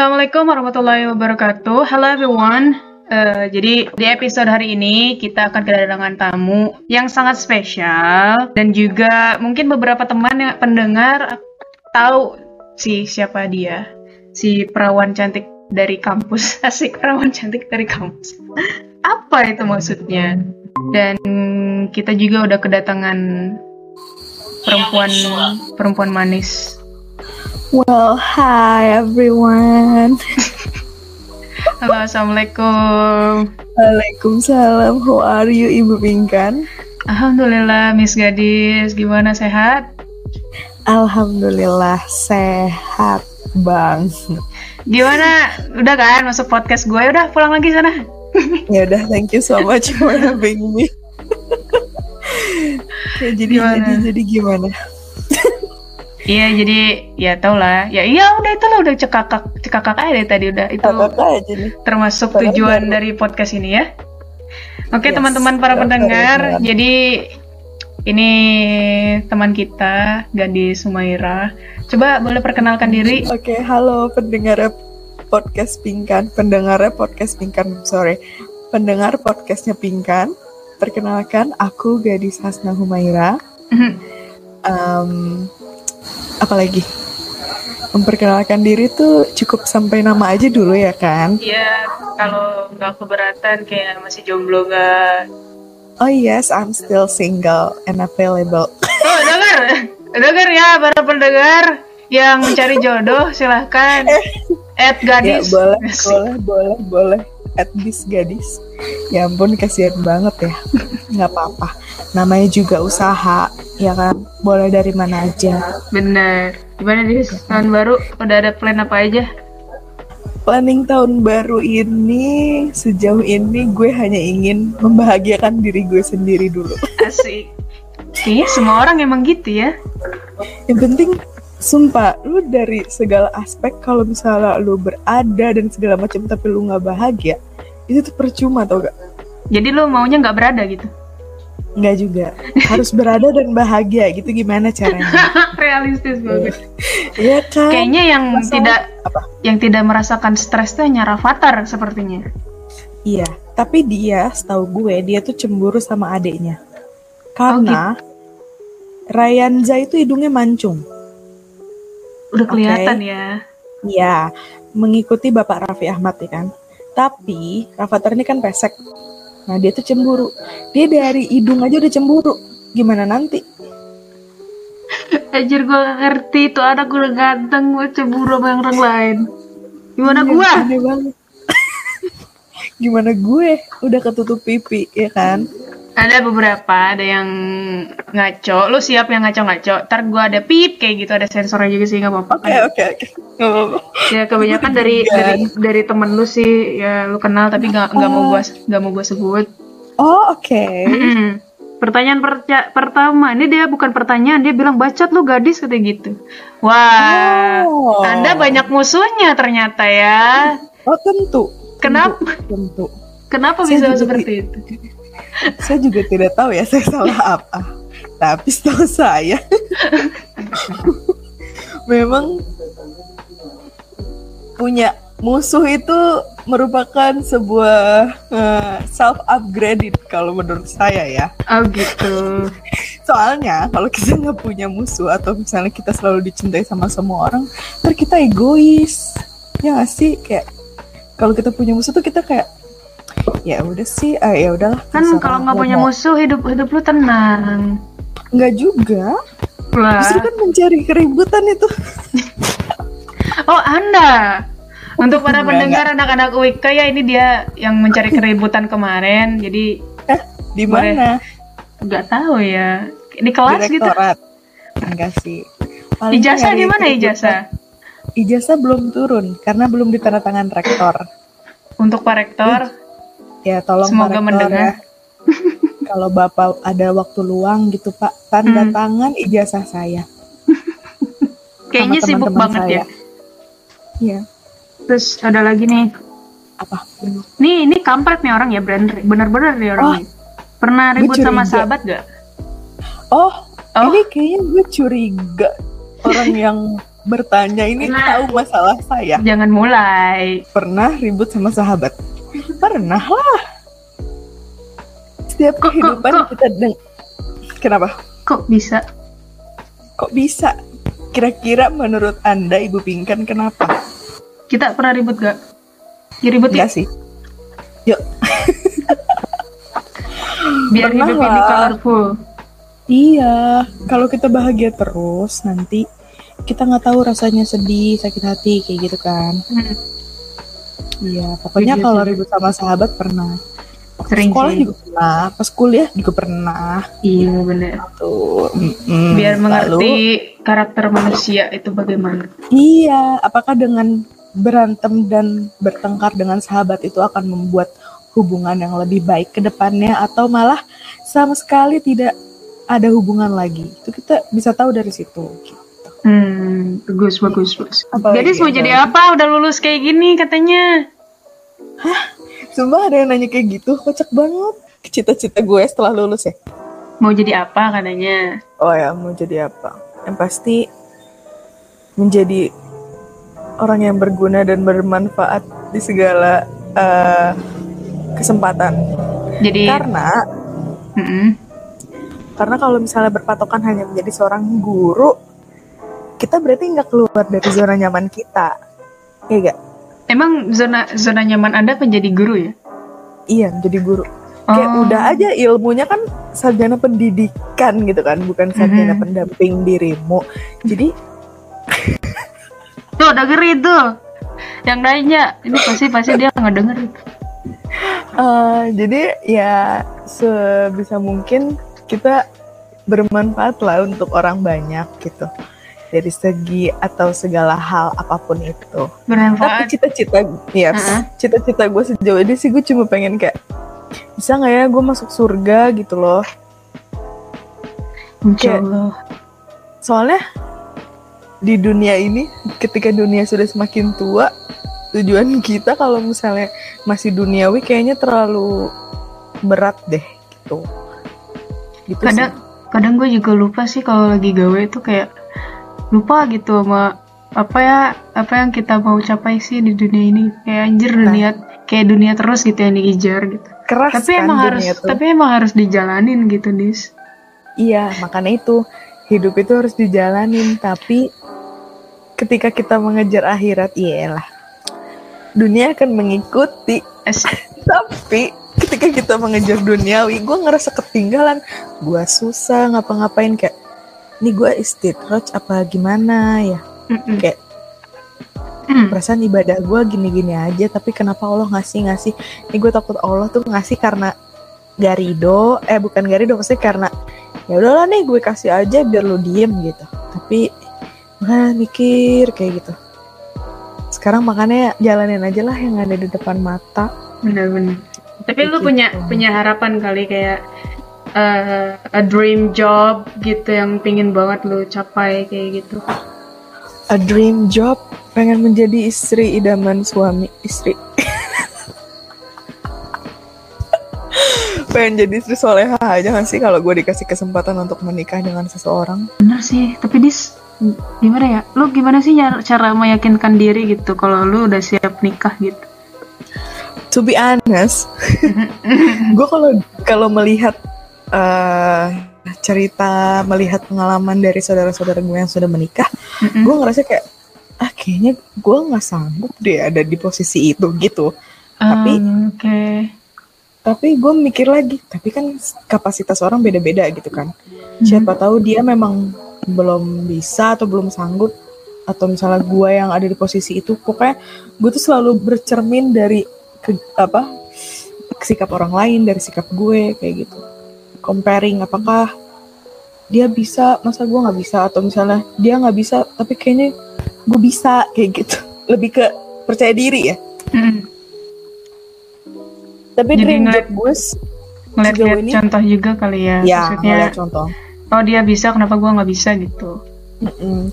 Assalamualaikum warahmatullahi wabarakatuh. Hello everyone. Uh, jadi di episode hari ini kita akan kedatangan tamu yang sangat spesial dan juga mungkin beberapa teman yang pendengar tahu si siapa dia, si perawan cantik dari kampus, asik perawan cantik dari kampus. Apa itu maksudnya? Dan kita juga udah kedatangan perempuan perempuan manis Well, hi everyone. Halo, assalamualaikum. Waalaikumsalam. How are you, Ibu Pinkan? Alhamdulillah, Miss Gadis. Gimana sehat? Alhamdulillah sehat, Bang. Gimana? Udah kan masuk podcast gue? Udah pulang lagi sana. ya udah, thank you so much for having me. ya, jadi gimana? jadi jadi gimana? Iya jadi ya tau lah ya iya udah itu lah udah cekakak cekakak aja deh tadi udah itu aja nih. termasuk tujuan baru. dari podcast ini ya. Oke teman-teman yes, para pendengar jadi ini teman kita Gadis Sumaira. Coba boleh perkenalkan diri. Oke halo pendengar podcast Pingkan pendengar podcast Pingkan sorry pendengar podcastnya Pingkan. Perkenalkan aku Gadis Hasna Humaira. um, apalagi memperkenalkan diri tuh cukup sampai nama aja dulu ya kan? Iya, kalau nggak keberatan kayak masih jomblo nggak? Oh yes, I'm still single and available. Oh dengar, dengar ya para pendengar yang mencari jodoh silahkan. At gadis. Ya, boleh, boleh, boleh, boleh. At this gadis. Ya ampun kasihan banget ya. Nggak apa-apa. Namanya juga usaha ya kan? Boleh dari mana aja. Bener. Gimana di tahun baru udah ada plan apa aja? Planning tahun baru ini sejauh ini gue hanya ingin membahagiakan diri gue sendiri dulu. Asik. Kayaknya semua orang emang gitu ya. Yang penting sumpah lu dari segala aspek kalau misalnya lu berada dan segala macam tapi lu nggak bahagia itu tuh percuma tau gak jadi lu maunya nggak berada gitu Enggak juga. Harus berada dan bahagia gitu gimana caranya? Realistis banget. Iya kan? Kayaknya yang Masalah, tidak apa? Yang tidak merasakan stres tuh hanya Rafathar sepertinya. Iya, tapi dia, setahu gue, dia tuh cemburu sama adiknya. Karena oh, gitu. Ryanza itu hidungnya mancung. Udah kelihatan okay. ya. Iya, mengikuti Bapak Raffi Ahmad ya kan. Tapi Rafathar ini kan pesek Nah dia tuh cemburu. Dia dari hidung aja udah cemburu. Gimana nanti? Anjir gue ngerti tuh anak udah ganteng gue cemburu sama yang orang lain. Gimana iya, gue? Gimana gue? Udah ketutup pipi ya kan? Ada beberapa ada yang ngaco. Lu siap yang ngaco-ngaco? Ntar gue ada pip kayak gitu ada sensornya juga sih nggak apa-apa oke oke oke. Ya kebanyakan dari dari dari temen lu sih ya lu kenal tapi nggak nggak mau gue nggak mau gue sebut. Oh oke. Okay. pertanyaan per pertama ini dia bukan pertanyaan dia bilang bacot lu gadis kayak gitu. Wah oh. anda banyak musuhnya ternyata ya. Oh tentu. Kenapa? Tentu kenapa bisa seperti itu saya juga tidak tahu ya saya salah apa. Tapi setahu saya memang punya musuh itu merupakan sebuah uh, eh, self upgraded kalau menurut saya ya. Oh gitu. Soalnya kalau kita nggak punya musuh atau misalnya kita selalu dicintai sama semua orang, ter kita egois. Ya gak sih kayak kalau kita punya musuh tuh kita kayak ya udah sih uh, ya udahlah kan kalau nggak punya musuh hidup hidup lu tenang. Nggak juga. Lah. Justru kan mencari keributan itu. Oh anda. Untuk para pendengar anak-anak UIK ya ini dia yang mencari keributan kemarin. Jadi eh di mana? Nggak tahu ya. Di kelas gitu? Direktorat. gitu enggak sih. Paling ijazah di mana ijazah? Ijazah belum turun karena belum ditandatangan rektor. Untuk pak rektor ya tolong semoga mendengar ya. kalau bapak ada waktu luang gitu pak tanda hmm. tangan ijazah saya kayaknya teman -teman sibuk banget saya. ya iya terus ada lagi nih apa nih ini kampret nih orang ya bener-bener nih orang oh, nih. pernah ribut sama sahabat gak oh, oh ini kayaknya gue curiga orang yang bertanya ini Nah. tahu masalah saya. Jangan mulai. Pernah ribut sama sahabat? Pernah lah. Setiap Kok- kehidupan kok- kita deng. Kenapa? Kok bisa? Kok bisa? Kira-kira menurut Anda Ibu Pinkan kenapa? Kita pernah ribut gak? Ya ribut Enggak sih. Yuk, biar pernah hidup ini colorful. iya. Kalau kita bahagia terus, nanti kita nggak tahu rasanya sedih, sakit hati kayak gitu kan. Hmm, Iya, pokoknya Iya kalau sih. ribut sama sahabat pernah. Waktu Sering sekolah sih. juga pernah, pas kuliah juga pernah. Iya bener. Tuh. mm-mm. Biar mengerti Lalu, karakter manusia itu bagaimana. iya, apakah dengan berantem dan bertengkar dengan sahabat itu akan membuat hubungan yang lebih baik ke depannya atau malah sama sekali tidak ada hubungan lagi? Itu kita bisa tahu dari situ. gitu. Hmm, bagus, bagus, bagus. Apalagi Jadi mau jadi apa? Udah lulus kayak gini katanya. Sumpah ada yang nanya kayak gitu, kocak banget. Cita-cita gue setelah lulus ya. Mau jadi apa katanya? Oh ya, mau jadi apa? Yang pasti menjadi orang yang berguna dan bermanfaat di segala eh, kesempatan. Jadi, Karena Mm-mm. karena kalau misalnya berpatokan hanya menjadi seorang guru, kita berarti nggak keluar dari zona nyaman kita. Iya gak? emang zona zona nyaman Anda menjadi guru ya? Iya, menjadi guru. Kayak Oh. udah aja ilmunya kan sarjana pendidikan gitu kan, bukan sarjana Mhm. pendamping dirimu. Jadi Tuh, denger itu. Yang lainnya, ini pasti pasti dia nggak denger. Eh, jadi ya sebisa mungkin kita bermanfaat lah untuk orang banyak gitu dari segi atau segala hal apa pun itu. Tapi Bermanfaat. cita-cita, ya Uh-uh. cita-cita gue sejauh ini sih gue cuma pengen kayak bisa nggak ya gue masuk surga gitu loh. Insya Allah. Soalnya di dunia ini ketika dunia sudah semakin tua tujuan kita kalau misalnya masih duniawi kayaknya terlalu berat deh gitu. Gitu sih. Kadang kadang gue juga lupa sih kalau lagi gawe itu kayak lupa gitu sama apa ya apa yang kita mau capai sih di dunia ini kayak anjir Nah. dunia kayak dunia terus gitu yang diijar gitu keras tapi kan emang harus tuh. tapi emang harus dijalanin gitu dis Iya, makanya itu hidup itu harus dijalanin. Tapi ketika kita mengejar akhirat, iyalah dunia akan mengikuti. Tapi ketika kita mengejar duniawi, gue ngerasa ketinggalan. Gue susah ngapa-ngapain kayak, ini gue istirahat apa gimana ya? Mm-mm. Kayak Mm. perasaan ibadah gue gini-gini aja. Tapi kenapa Allah ngasih-ngasih? Ini gue takut Allah tuh ngasih karena garido. Eh bukan garido, maksudnya karena ya udahlah nih gue kasih aja biar lu diem gitu tapi makanya mikir kayak gitu sekarang makanya jalanin aja lah yang ada di depan mata bener-bener tapi lu Gitu. punya punya harapan kali kayak eh, a dream job gitu yang pingin banget lu capai kayak gitu. A dream job pengen menjadi istri idaman suami istri. Pengen jadi istri soleha aja gak sih kalau gue dikasih kesempatan untuk menikah dengan seseorang? Bener sih tapi dis gimana ya? Lu gimana sih cara, cara meyakinkan diri gitu kalau lu udah siap nikah gitu? To be honest gue kalau kalau melihat eh, cerita melihat pengalaman dari saudara-saudara gue yang sudah menikah Mm-mm. gue ngerasa kayak ah kayaknya gue nggak sanggup deh ada di posisi itu gitu. Tapi- Um, oke. tapi gue mikir lagi tapi kan kapasitas orang beda-beda gitu kan. Siapa tahu dia memang belum bisa atau belum sanggup atau misalnya gue yang ada di posisi itu pokoknya gue tuh selalu bercermin dari ke, apa sikap orang lain dari sikap gue kayak gitu comparing apakah dia bisa masa gue nggak bisa atau misalnya dia nggak bisa tapi kayaknya gue bisa kayak gitu. Lebih ke percaya diri ya. Mm-mm. tapi Jadi dream ngeliat- job gue ngeliat ini- contoh juga kali ya, ya maksudnya contoh. oh dia bisa kenapa gua nggak bisa gitu.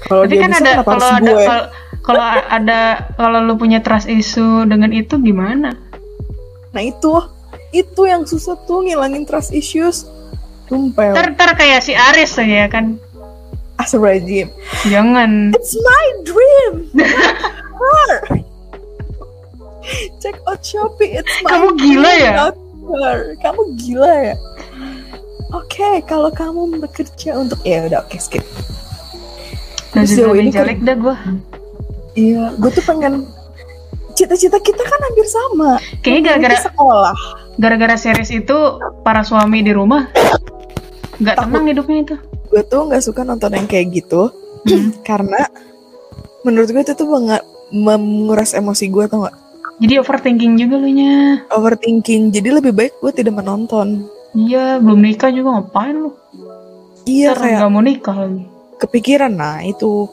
Kalau tapi kan bisa ada kalau ada gue kalau- kalau ada kalau lu punya trust issue dengan itu gimana? Nah itu, itu yang susah tuh ngilangin trust issues. Tumpel. ntar ntar kayak si Aris tuh ya kan Astagfirullahaladzim. Jangan. It's my dream. her. Check out Shopee. It's my Kamu gila dream, ya? not her. Kamu gila ya? Oke, kalau kamu bekerja untuk ya udah oke skip. Udah Sejauh lebih ini kan- jelek dah gue. Iya, gue tuh pengen cita-cita kita kan hampir sama. Kayaknya gara-gara sekolah. gara-gara series itu para suami di rumah nggak tenang hidupnya itu. Gue tuh nggak suka nonton yang kayak gitu Hmm. karena menurut gue itu tuh banget menguras emosi gue tau gak? Jadi overthinking juga lu nya. Overthinking. Jadi lebih baik gue tidak menonton. Iya, belum nikah juga ngapain lu? Iya Ntar kayak nggak mau nikah lagi. kepikiran nah itu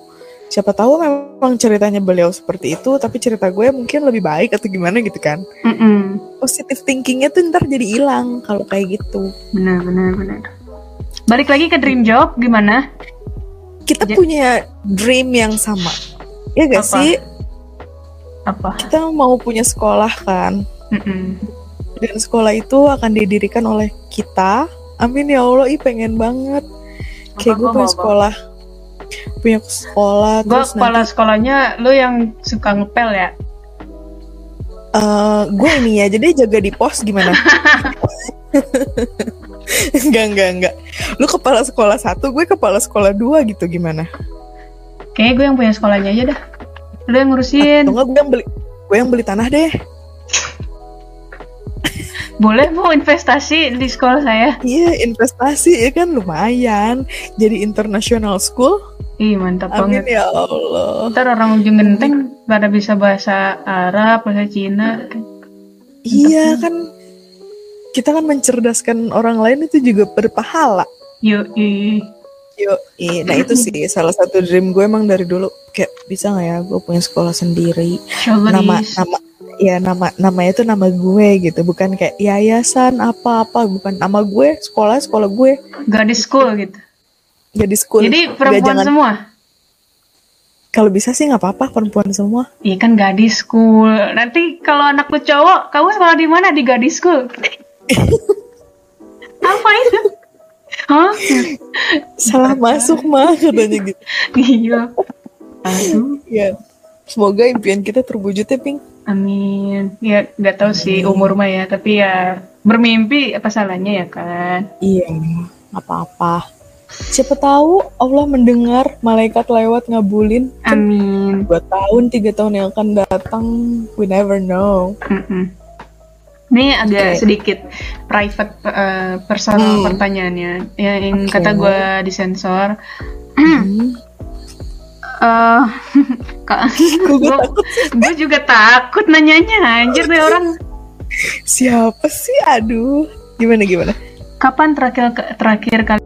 siapa tahu memang ceritanya beliau seperti itu tapi cerita gue mungkin lebih baik atau gimana gitu kan Mm-mm. positive thinkingnya tuh ntar jadi hilang kalau kayak gitu Benar, benar, benar. Balik lagi ke dream job gimana? kita Ja- punya dream yang sama ya gak Apa? sih Apa? kita mau punya sekolah kan Mm-mm. dan sekolah itu akan didirikan oleh kita amin ya allah ih pengen banget kayak gue Apa, punya apa, apa? sekolah punya sekolah Gue kepala nanti sekolahnya lu yang suka ngepel ya? eh, gue ini ya jadi jaga di pos gimana enggak enggak enggak lu kepala sekolah satu gue kepala sekolah dua gitu gimana Kayaknya gue yang punya sekolahnya aja dah. Lu yang ngurusin. atau enggak gue yang beli gue yang beli tanah deh Boleh mau investasi di sekolah saya? iya investasi ya kan lumayan jadi international school Ih mantap amin banget. ya allah Ntar orang ujung genteng pada bisa bahasa Arab, bahasa Cina. iya kan kita kan mencerdaskan orang lain itu juga berpahala ih. Yo, nah itu sih salah satu dream gue emang dari dulu kayak bisa nggak ya gue punya sekolah sendiri nama nama ya nama namanya itu nama gue gitu bukan kayak yayasan apa apa bukan nama gue sekolah sekolah gue gadis school gitu. jadi school Jadi perempuan jangan- semua. kalau bisa sih nggak apa-apa perempuan semua Iya kan gadis school. Nanti kalau anak lu cowok, kamu sekolah di mana? Di gadis school. Apa itu? Hah? salah masuk mah katanya gitu Iya. Aduh. ya semoga impian kita terwujud ya ping Amin. Ya nggak tahu sih umur mah ya, tapi ya bermimpi apa salahnya ya kan? iya apa-apa siapa tahu Allah mendengar malaikat lewat ngabulin Amin. dua tahun tiga tahun yang akan datang we never know Mm-mm. Ini agak Oke. sedikit private eh, personal Hmm. pertanyaannya. Ya, yang Oke. kata gue disensor. Hmm. Eh, Kok gue juga takut nanyanya anjir nih orang. siapa sih aduh gimana gimana Kapan terakhir terakhir kali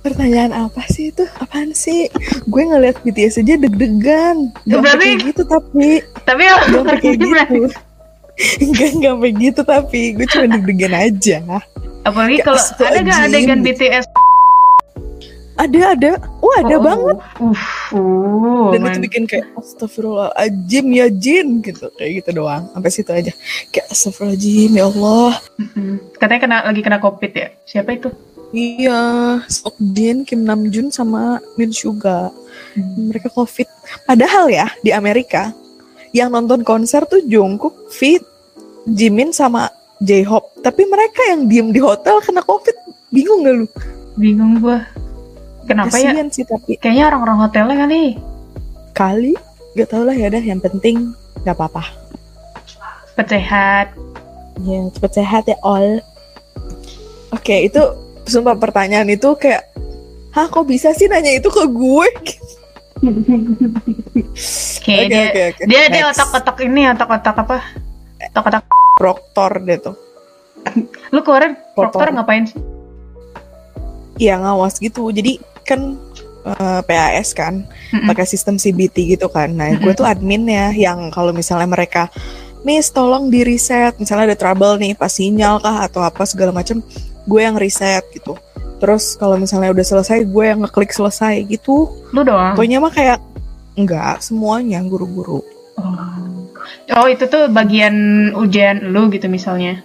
pertanyaan apa sih itu? Apaan sih? Gue ngeliat BTS aja deg-degan. Gak Berarti- kayak gitu tapi. tapi gak kayak gitu. berani. Enggak, enggak sampai gitu tapi. Gue cuma deg-degan aja. Apalagi kalau ada gak adegan BTS? ada ada. Oh ada Oh, banget. Uh, uh, dan itu man- bikin kayak astagfirullahaladzim ya jin gitu. Kayak gitu doang. Sampai situ aja. Kayak astagfirullahaladzim ya Allah. Katanya kena lagi kena covid ya. Siapa itu? Iya Sokjin Kim Namjoon sama Min Suga. Mereka covid. Padahal ya di Amerika yang nonton konser tuh Jungkook, Fit, Jimin sama J-Hope. Tapi mereka yang diem di hotel kena covid. Bingung gak lu? Bingung gua. Kenapa ya? Kasian sih tapi Kayaknya orang-orang hotelnya kali. kali? Gak tau lah ya dah yang penting gak apa-apa. Cepet sehat. ya cepet sehat ya all. Oke itu sumpah pertanyaan itu kayak hah kok bisa sih nanya itu ke gue Oke, dia, oke, oke. dia dia otak-otak ini, otak-otak apa? Otak-otak. proktor deh tuh Lu kemarin Proktor. ngapain sih? Iya ngawas gitu jadi kan eh, PAS kan Mm-mm. pakai sistem CBT gitu kan nah gue tuh adminnya yang kalau misalnya mereka Miss tolong di reset misalnya ada trouble nih pas sinyal kah atau apa segala macam gue yang reset gitu terus kalau misalnya udah selesai gue yang ngeklik selesai gitu Lu doang. pokoknya mah kayak enggak semuanya guru-guru Oh. Oh, itu tuh bagian ujian lu gitu misalnya.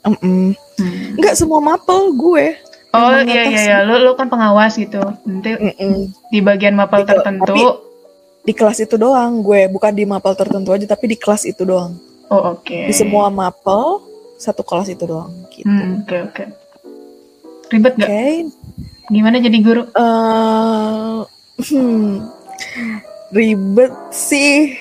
Mm-mm. Hmm. Enggak semua mapel gue Oh iya iya iya, lu lu kan pengawas gitu. Nanti Mm-mm. di bagian mapel Gitu, tertentu. tapi- Di kelas itu doang gue, bukan di mapel tertentu aja, tapi di kelas itu doang. Oh oke. Di semua mapel satu kelas itu doang. Gitu. Hmm, oke oke. Ribet Oke. gak? Gimana jadi guru? Eh, hmm, ribet sih.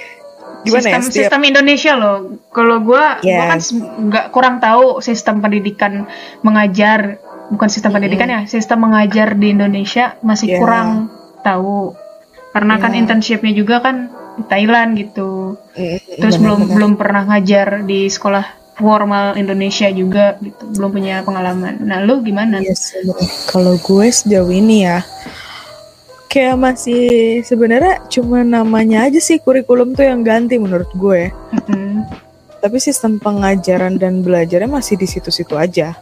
Gimana sistem, ya? Setiap, sistem Indonesia loh. Kalau gua, gua kan Yes. se- nggak kurang tahu sistem pendidikan mengajar, bukan sistem Mm-mm. pendidikan ya, sistem mengajar di Indonesia masih Yeah. kurang tahu. Karena kan Yeah. internshipnya juga kan di Thailand gitu. Mm, Terus belum benar-benar. belum pernah ngajar di sekolah formal Indonesia juga gitu. Belum punya pengalaman. Nah, lu gimana? Iya sebenarnya. Kalau gue sejauh ini ya, kayak masih sebenarnya cuma namanya aja sih kurikulum tuh yang ganti menurut gue. Mm-mm. Tapi sistem pengajaran dan belajarnya masih di situ-situ aja.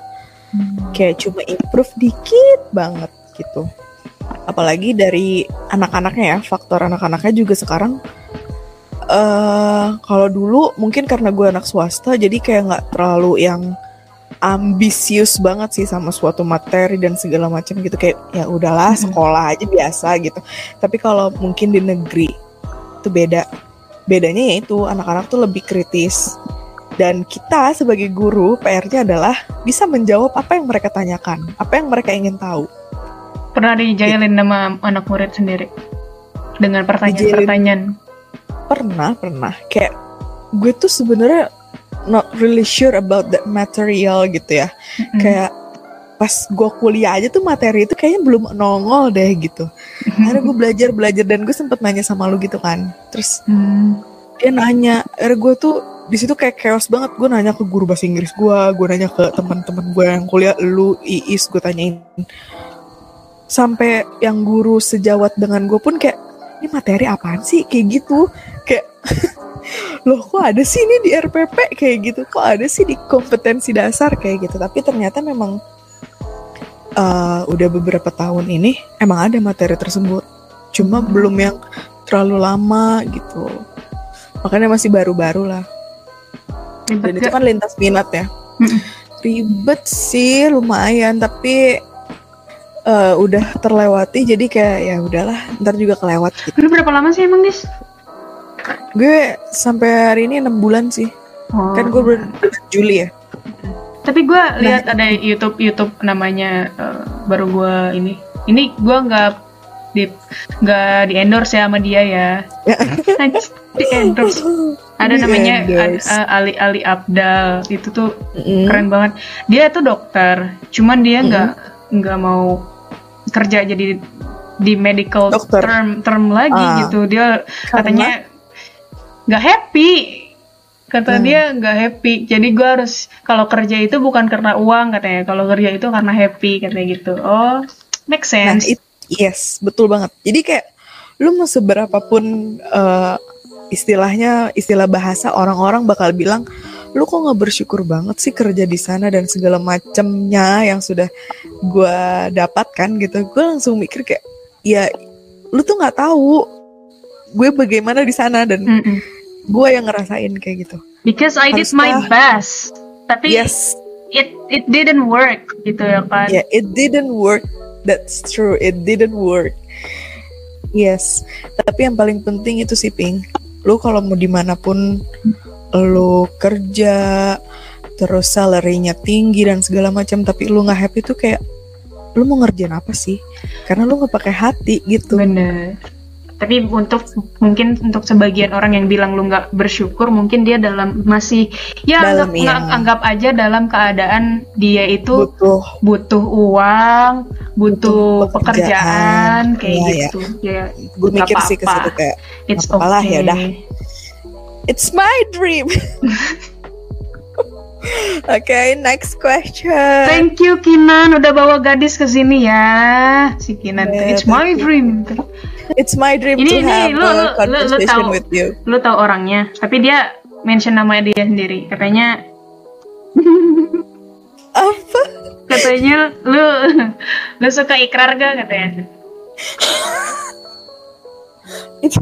Kayak cuma improve dikit banget gitu. Apalagi dari anak-anaknya ya, faktor anak-anaknya juga sekarang. Eh kalau dulu mungkin karena gue anak swasta, jadi kayak nggak terlalu yang ambisius banget sih sama suatu materi dan segala macam gitu kayak ya udahlah Mhm. sekolah aja biasa gitu. Tapi kalau mungkin di negeri itu beda. Bedanya yaitu anak-anak tuh lebih kritis. Dan kita sebagai guru PR-nya adalah bisa menjawab apa yang mereka tanyakan, apa yang mereka ingin tahu. Pernah dijailin sama anak murid sendiri dengan pertanyaan-pertanyaan. Pernah, pernah. Kayak gue tuh sebenarnya not really sure about that material gitu ya. Mm-mm. Kayak pas gue kuliah aja tuh materi itu kayaknya belum nongol deh gitu. Akhirnya gue belajar belajar dan gue sempet nanya sama lu gitu kan. Terus Hmm. dia nanya, akhirnya gue tuh di situ kayak chaos banget. Gue nanya ke guru bahasa Inggris gue, gue nanya ke teman-teman gue yang kuliah, lu Iis gue tanyain. Sampai yang guru sejawat dengan gue pun kayak ini materi apaan sih? Kayak gitu. Kayak loh kok ada sih ini di RPP kayak gitu. Kok ada sih di kompetensi dasar? Kayak gitu. Tapi ternyata memang eh, udah beberapa tahun ini emang ada materi tersebut. Cuma belum yang terlalu lama gitu. Makanya masih baru-baru lah. Dan Ribet itu gak? kan lintas minat ya. Ribet sih lumayan. Tapi eh, udah terlewati jadi kayak ya udahlah ntar juga kelewat gitu Lu berapa lama sih emang, Dis? gue sampai hari ini enam bulan sih Oh. kan gue bulan Juli ya Tapi gue lihat ada YouTube YouTube namanya eh, baru gue ini. Ini gue nggak di nggak di endorse ya sama dia ya. di endorse. Ada Di namanya endorse. A- Ali Ali Abdal. Itu tuh Mm. keren banget. Dia tuh dokter. Cuman dia nggak nggak mau kerja jadi di medical Dokter. term term lagi Ah. gitu. Dia Karena? katanya nggak happy kata Hmm. dia nggak happy jadi gue harus kalau kerja itu bukan karena uang katanya kalau kerja itu karena happy katanya gitu oh make nah sense it, yes betul banget jadi kayak lu mau seberapa pun eh, istilahnya istilah bahasa orang-orang bakal bilang lu kok nggak bersyukur banget sih kerja di sana dan segala macamnya yang sudah gue dapatkan gitu gue langsung mikir kayak ya lu tuh nggak tahu gue bagaimana di sana dan gue yang ngerasain kayak gitu because I did my best tapi yes it it didn't work gitu ya kan Yeah, it didn't work. That's true. It didn't work. Yes. Tapi yang paling penting itu sih Ping. Lu kalau mau di mana pun lu kerja, terus salary-nya tinggi dan segala macam, tapi lu nggak happy tuh kayak lu mau ngerjain apa sih? Karena lu nggak pakai hati gitu. bener tapi untuk mungkin untuk sebagian orang yang bilang lu nggak bersyukur mungkin dia dalam masih ya Dalam, anggap, iya. nggak- anggap aja dalam keadaan dia itu Butuh butuh uang, butuh Butuh pekerjaan, pekerjaan. kayak Iya, gitu. Ya, gue nggak mikir sih ke apa-apa. situ kayak it's lah, okay. ya udah. It's my dream. okay, next question. Thank you Kinan udah bawa gadis ke sini ya. Si Kinan, Yeah, it's my you. dream. It's my dream Ini- to ini have lu- lu- a lu- lu conversation tahu. with you. Lu tahu orangnya, tapi dia mention nama dia sendiri. Katanya Apa? katanya lu lu suka ikrar gak katanya? Itu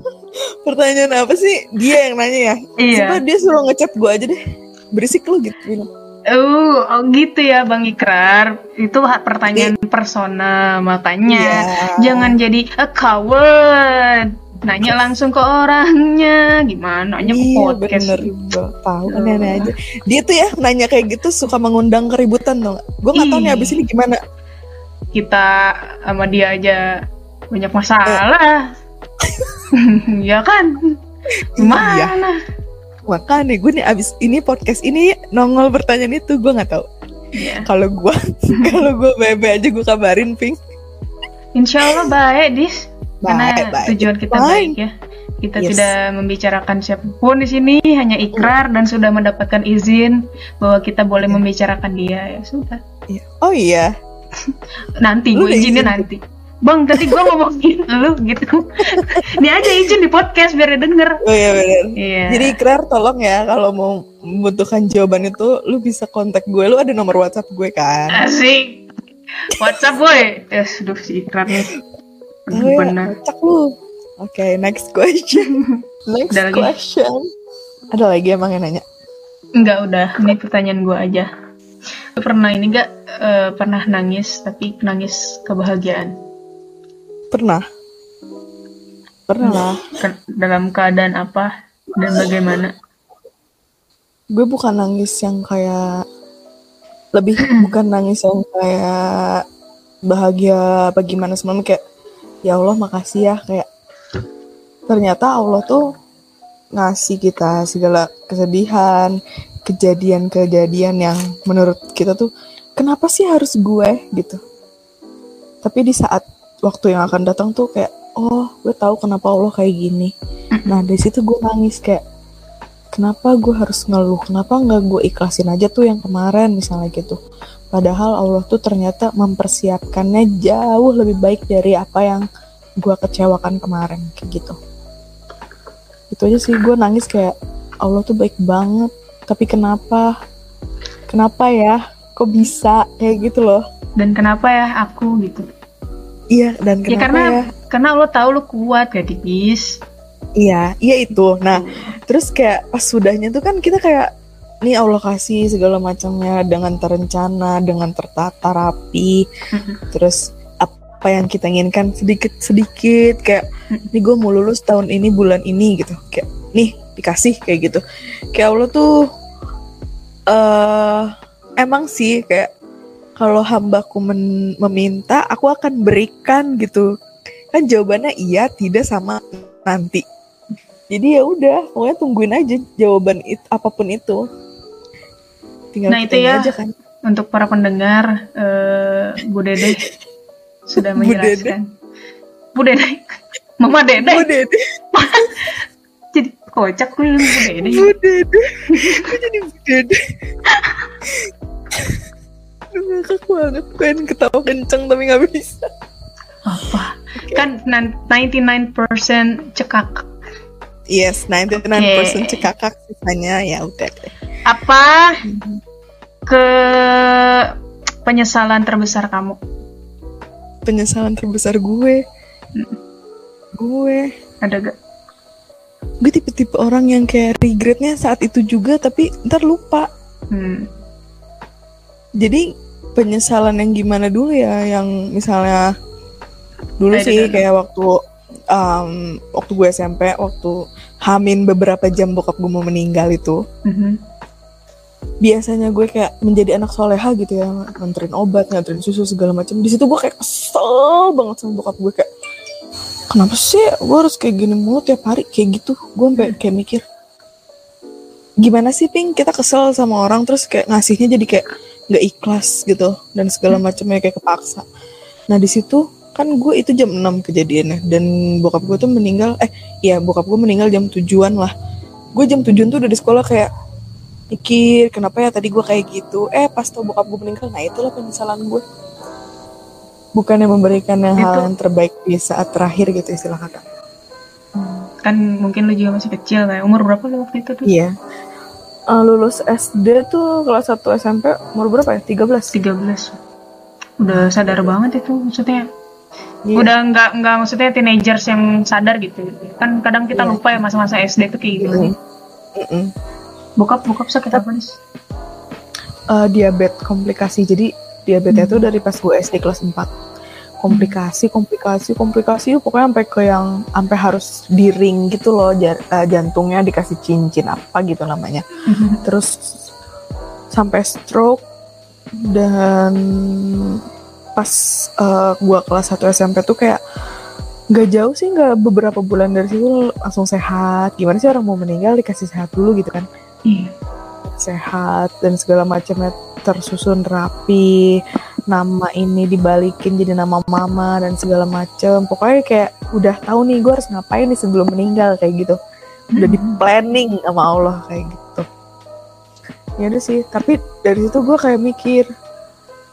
pertanyaan apa sih? Dia yang nanya ya? Iya. Sumpah dia suruh ngechat gue aja deh. Berisik lu gitu. bilang. Uh, oh gitu ya Bang Ikrar. Itu hak pertanyaan persona, makanya Iya. jangan jadi a coward. Nanya langsung ke orangnya, gimana? Nanya ke Iya podcast. bener. Tahu aneh-aneh aja. Dia tuh ya nanya kayak gitu suka mengundang keributan dong. Gue nggak tahu nih Ih. abis ini gimana. Kita sama dia aja banyak masalah. ya kan? Gimana? Iya. Makanya gue nih abis ini podcast ini nongol pertanyaan itu gue nggak tahu. Iya. Kalau gue kalau gue bebe aja gue kabarin Pink. Insya Allah baik, Dis. Karena Baik, baik. tujuan kita Fine. baik ya. Kita Yes. tidak membicarakan siapa pun di sini, hanya ikrar dan sudah mendapatkan izin bahwa kita boleh Iya. membicarakan dia. Ya sudah. Iya. Oh iya. Nanti gue izinnya izin? nanti. Bang, tadi gue ngomongin lu gitu. Dia aja izin di podcast biar dia denger. Oh iya bener. Iya. Jadi ikrar tolong ya kalau mau membutuhkan jawaban itu lu bisa kontak gue. Lu ada nomor WhatsApp gue kan? asik. WhatsApp boy. Eh, aduh si ikrar nih. Oh ya, Benar. kocak lu. Oke, next question. Next Ada lagi? question. Ada lagi emang yang nanya? Enggak udah, ini pertanyaan gue aja. Lu pernah ini enggak eh, pernah nangis tapi nangis kebahagiaan? Pernah. Pernah lah. Ke- dalam keadaan apa dan bagaimana? Gue bukan nangis yang kayak lebih bukan nangis yang kayak bahagia apa gimana semalam kayak ya Allah makasih ya kayak ternyata Allah tuh ngasih kita segala kesedihan, kejadian-kejadian yang menurut kita tuh kenapa sih harus gue gitu. Tapi di saat waktu yang akan datang tuh kayak oh gue tahu kenapa Allah kayak gini. Nah dari situ gue nangis kayak kenapa gue harus ngeluh? Kenapa nggak gue ikhlasin aja tuh yang kemarin misalnya gitu. Padahal Allah tuh ternyata mempersiapkannya jauh lebih baik dari apa yang gue kecewakan kemarin kayak gitu. Itu aja sih gue nangis kayak Allah tuh baik banget. Tapi kenapa? Kenapa ya? Kok bisa? Kayak gitu loh. Dan kenapa ya aku gitu? Iya dan Ya kenapa karena ya karena Allah tahu lu kuat gak tipis. Iya, iya itu. Nah, terus kayak pas sudahnya tuh kan kita kayak nih Allah kasih segala macamnya dengan terencana, dengan tertata rapi. Terus apa yang kita inginkan sedikit-sedikit kayak nih gue mau lulus tahun ini bulan ini gitu. Kayak nih dikasih kayak gitu. Kayak Allah tuh eh emang sih kayak kalau hambaku men- meminta aku akan berikan gitu. Kan jawabannya iya, tidak sama nanti jadi ya udah pokoknya tungguin aja jawaban it, apa pun itu tinggal Nah, itu ya. aja kan Untuk para pendengar, eh, Bu Dede sudah Bu Dede. menjelaskan. Bu Dede, Mama Dede, Bu Dede jadi kocak gue Bu Dede. Bu Dede jadi Bu Dede Aduh ngakak banget pengen ketawa kenceng tapi gak bisa Apa? Kan nan- 99% cekak. yes 99% Oke. cekakak sisanya ya udah deh Apa ke penyesalan terbesar kamu? penyesalan terbesar gue gue Ada gak? gue tipe-tipe orang yang kayak regretnya saat itu juga tapi ntar lupa Hmm. Jadi penyesalan yang gimana dulu ya? Yang misalnya dulu Ayo, sih kayak waktu um, waktu gue SMP waktu hamin beberapa jam bokap gue mau meninggal itu. Mhm. biasanya gue kayak menjadi anak soleha gitu ya nganterin obat nganterin susu segala macam. Di situ gue kayak kesel banget sama bokap gue kayak kenapa sih gue harus kayak gini mulu tiap hari? Kayak gitu. Gue sampai kayak mikir gimana sih ping kita kesel sama orang. Terus kayak ngasihnya jadi kayak nggak ikhlas gitu dan segala macamnya kayak kepaksa. Nah di situ kan gue itu jam 6 kejadiannya dan bokap gue tuh meninggal eh ya bokap gue meninggal jam tujuan lah. Gue jam tujuan tuh udah di sekolah kayak mikir kenapa ya tadi gue kayak gitu? Eh pas tau bokap gue meninggal nah itulah penyesalan gue. Bukannya memberikan yang hal yang terbaik di saat terakhir gitu istilah kata Kan mungkin lu juga masih kecil kayak umur berapa lu waktu itu tuh? iya Eh, lulus SD tuh kelas 1 SMP umur berapa ya 13 13. Udah sadar banget itu maksudnya. Iya. Udah nggak nggak maksudnya teenagers yang sadar gitu. Kan kadang kita Iya. lupa ya masa-masa SD tuh kayak gimana. Mm-mm. Mm-mm. Bokap bokap sakit apa nih? uh, diabetes komplikasi. Jadi diabetes itu dari pas gue SD kelas 4. Komplikasi, komplikasi, komplikasi pokoknya sampai ke yang sampai harus di ring gitu loh uh, jantungnya dikasih cincin apa gitu namanya. Terus sampai stroke dan pas uh, gue kelas 1 SMP tuh kayak nggak jauh sih nggak beberapa bulan dari situ langsung sehat gimana sih orang mau meninggal dikasih sehat dulu gitu kan iya. sehat dan segala macamnya tersusun rapi nama ini dibalikin jadi nama mama dan segala macem. Pokoknya kayak udah tahu nih gue harus ngapain nih sebelum meninggal kayak gitu. Udah di hmm. planning sama Allah kayak gitu. Ya udah sih tapi dari situ gue kayak mikir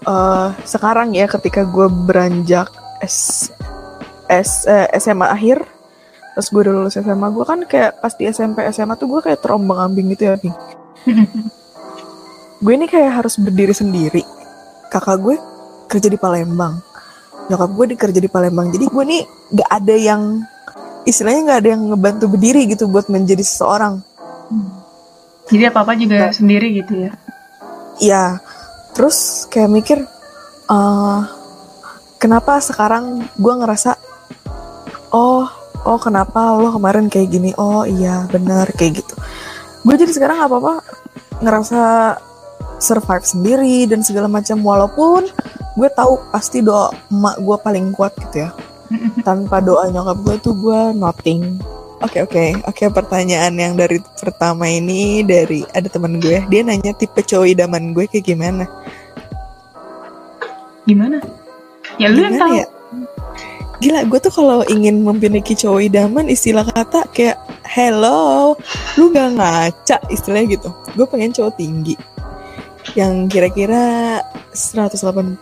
uh, sekarang ya ketika gue beranjak S S, eh, SMA akhir pas gue udah lulus SMA gue kan kayak pas di SMP SMA tuh gue kayak terombang ambing gitu ya Bing gue ini kayak harus berdiri sendiri kakak gue kerja di Palembang. Nyokap gue dikerja di Palembang. Jadi gue nih gak ada yang istilahnya gak ada yang ngebantu berdiri gitu buat menjadi seseorang. Jadi apa apa juga nah, sendiri gitu ya? Iya. Terus kayak mikir uh, kenapa sekarang gue ngerasa oh oh kenapa lo kemarin kayak gini? Oh iya benar kayak gitu. Gue jadi sekarang apa apa ngerasa survive sendiri dan segala macam walaupun gue tahu pasti doa emak gue paling kuat gitu ya. Tanpa doa nyokap gue tuh gue nothing. Oke okay, oke. Okay. oke okay, pertanyaan yang dari pertama ini dari ada teman gue. Dia nanya tipe cowok idaman gue kayak gimana? Gimana? Ya lu yang tahu. ya? gila gue tuh kalau ingin memiliki cowok idaman istilah kata kayak hello lu gak ngaca istilahnya gitu. Gue pengen cowok tinggi yang kira-kira 180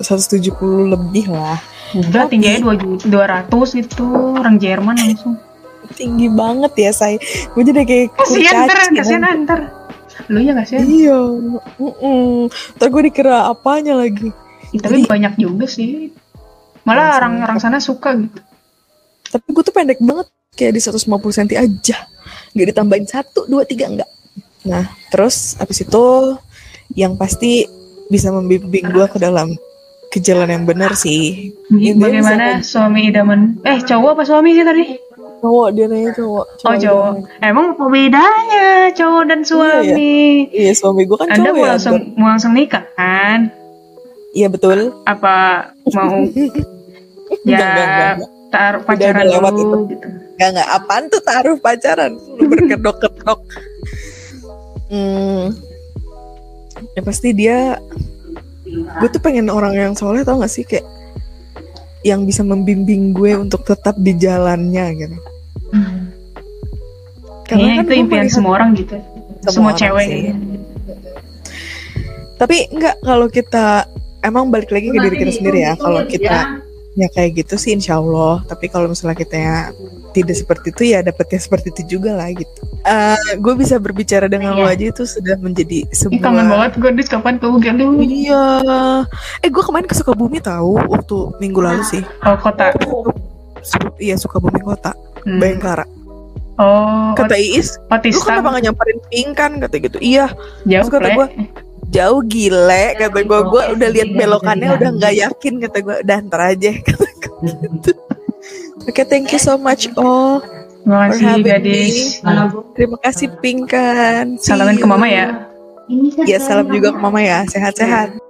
170 lebih lah. Udah tingginya dua ratus gitu orang Jerman langsung. Tinggi banget ya say gue jadi kayak kasian ntar kasian ntar. Lu ya kasian iya uh -uh. ntar gue dikira apanya lagi. Ya, tapi jadi, banyak juga sih. Malah orang-orang sana suka gitu. Tapi gue tuh pendek banget kayak di 150 cm aja. Nggak ditambahin satu dua tiga enggak nah terus abis itu yang pasti bisa membimbing gue ke dalam ke jalan yang benar sih bagaimana suami idaman eh cowok apa suami sih tadi cowok dia nanya cowok, cowok oh cowok idaman. emang apa bedanya cowok dan suami iya, iya. iya suami gue kan anda cowok mau ya, langsung mau langsung nikah kan Iya betul. Apa mau ya taruh pacaran udah, udah dulu itu. gitu. Gak gak apaan tuh taruh pacaran lu berkedok-kedok. Hmm, ya pasti dia gue tuh pengen orang yang soleh tau gak sih kayak yang bisa membimbing gue untuk tetap di jalannya gitu. Hmm. Karena kan itu impian semua orang gitu. Semua, semua cewek. Sih. Tapi enggak kalau kita emang balik lagi ke diri kita sendiri ya kalau kita ya kayak gitu sih insya Allah tapi kalau misalnya kita ya tidak seperti itu ya dapetnya seperti itu juga lah gitu uh, gue bisa berbicara dengan iya. lo aja itu sudah menjadi sebuah kangen banget gue di kapan ke dulu iya eh gue kemarin ke Sukabumi tahu waktu minggu lalu sih oh kota iya Sukabumi kota hmm. Bayangkara Oh, kata Iis, lu kenapa gak nyamperin pink kan? Kata gitu. Iya. Jauh Terus kata gue, jauh gile kata gue gue udah lihat belokannya udah nggak yakin kata gue udah ntar aja gitu. Oke, okay, thank you so much oh. Terima kasih gadis. Terima kasih Pink kan. Salamin ke mama ya. Ya salam juga ke mama ya. Sehat-sehat.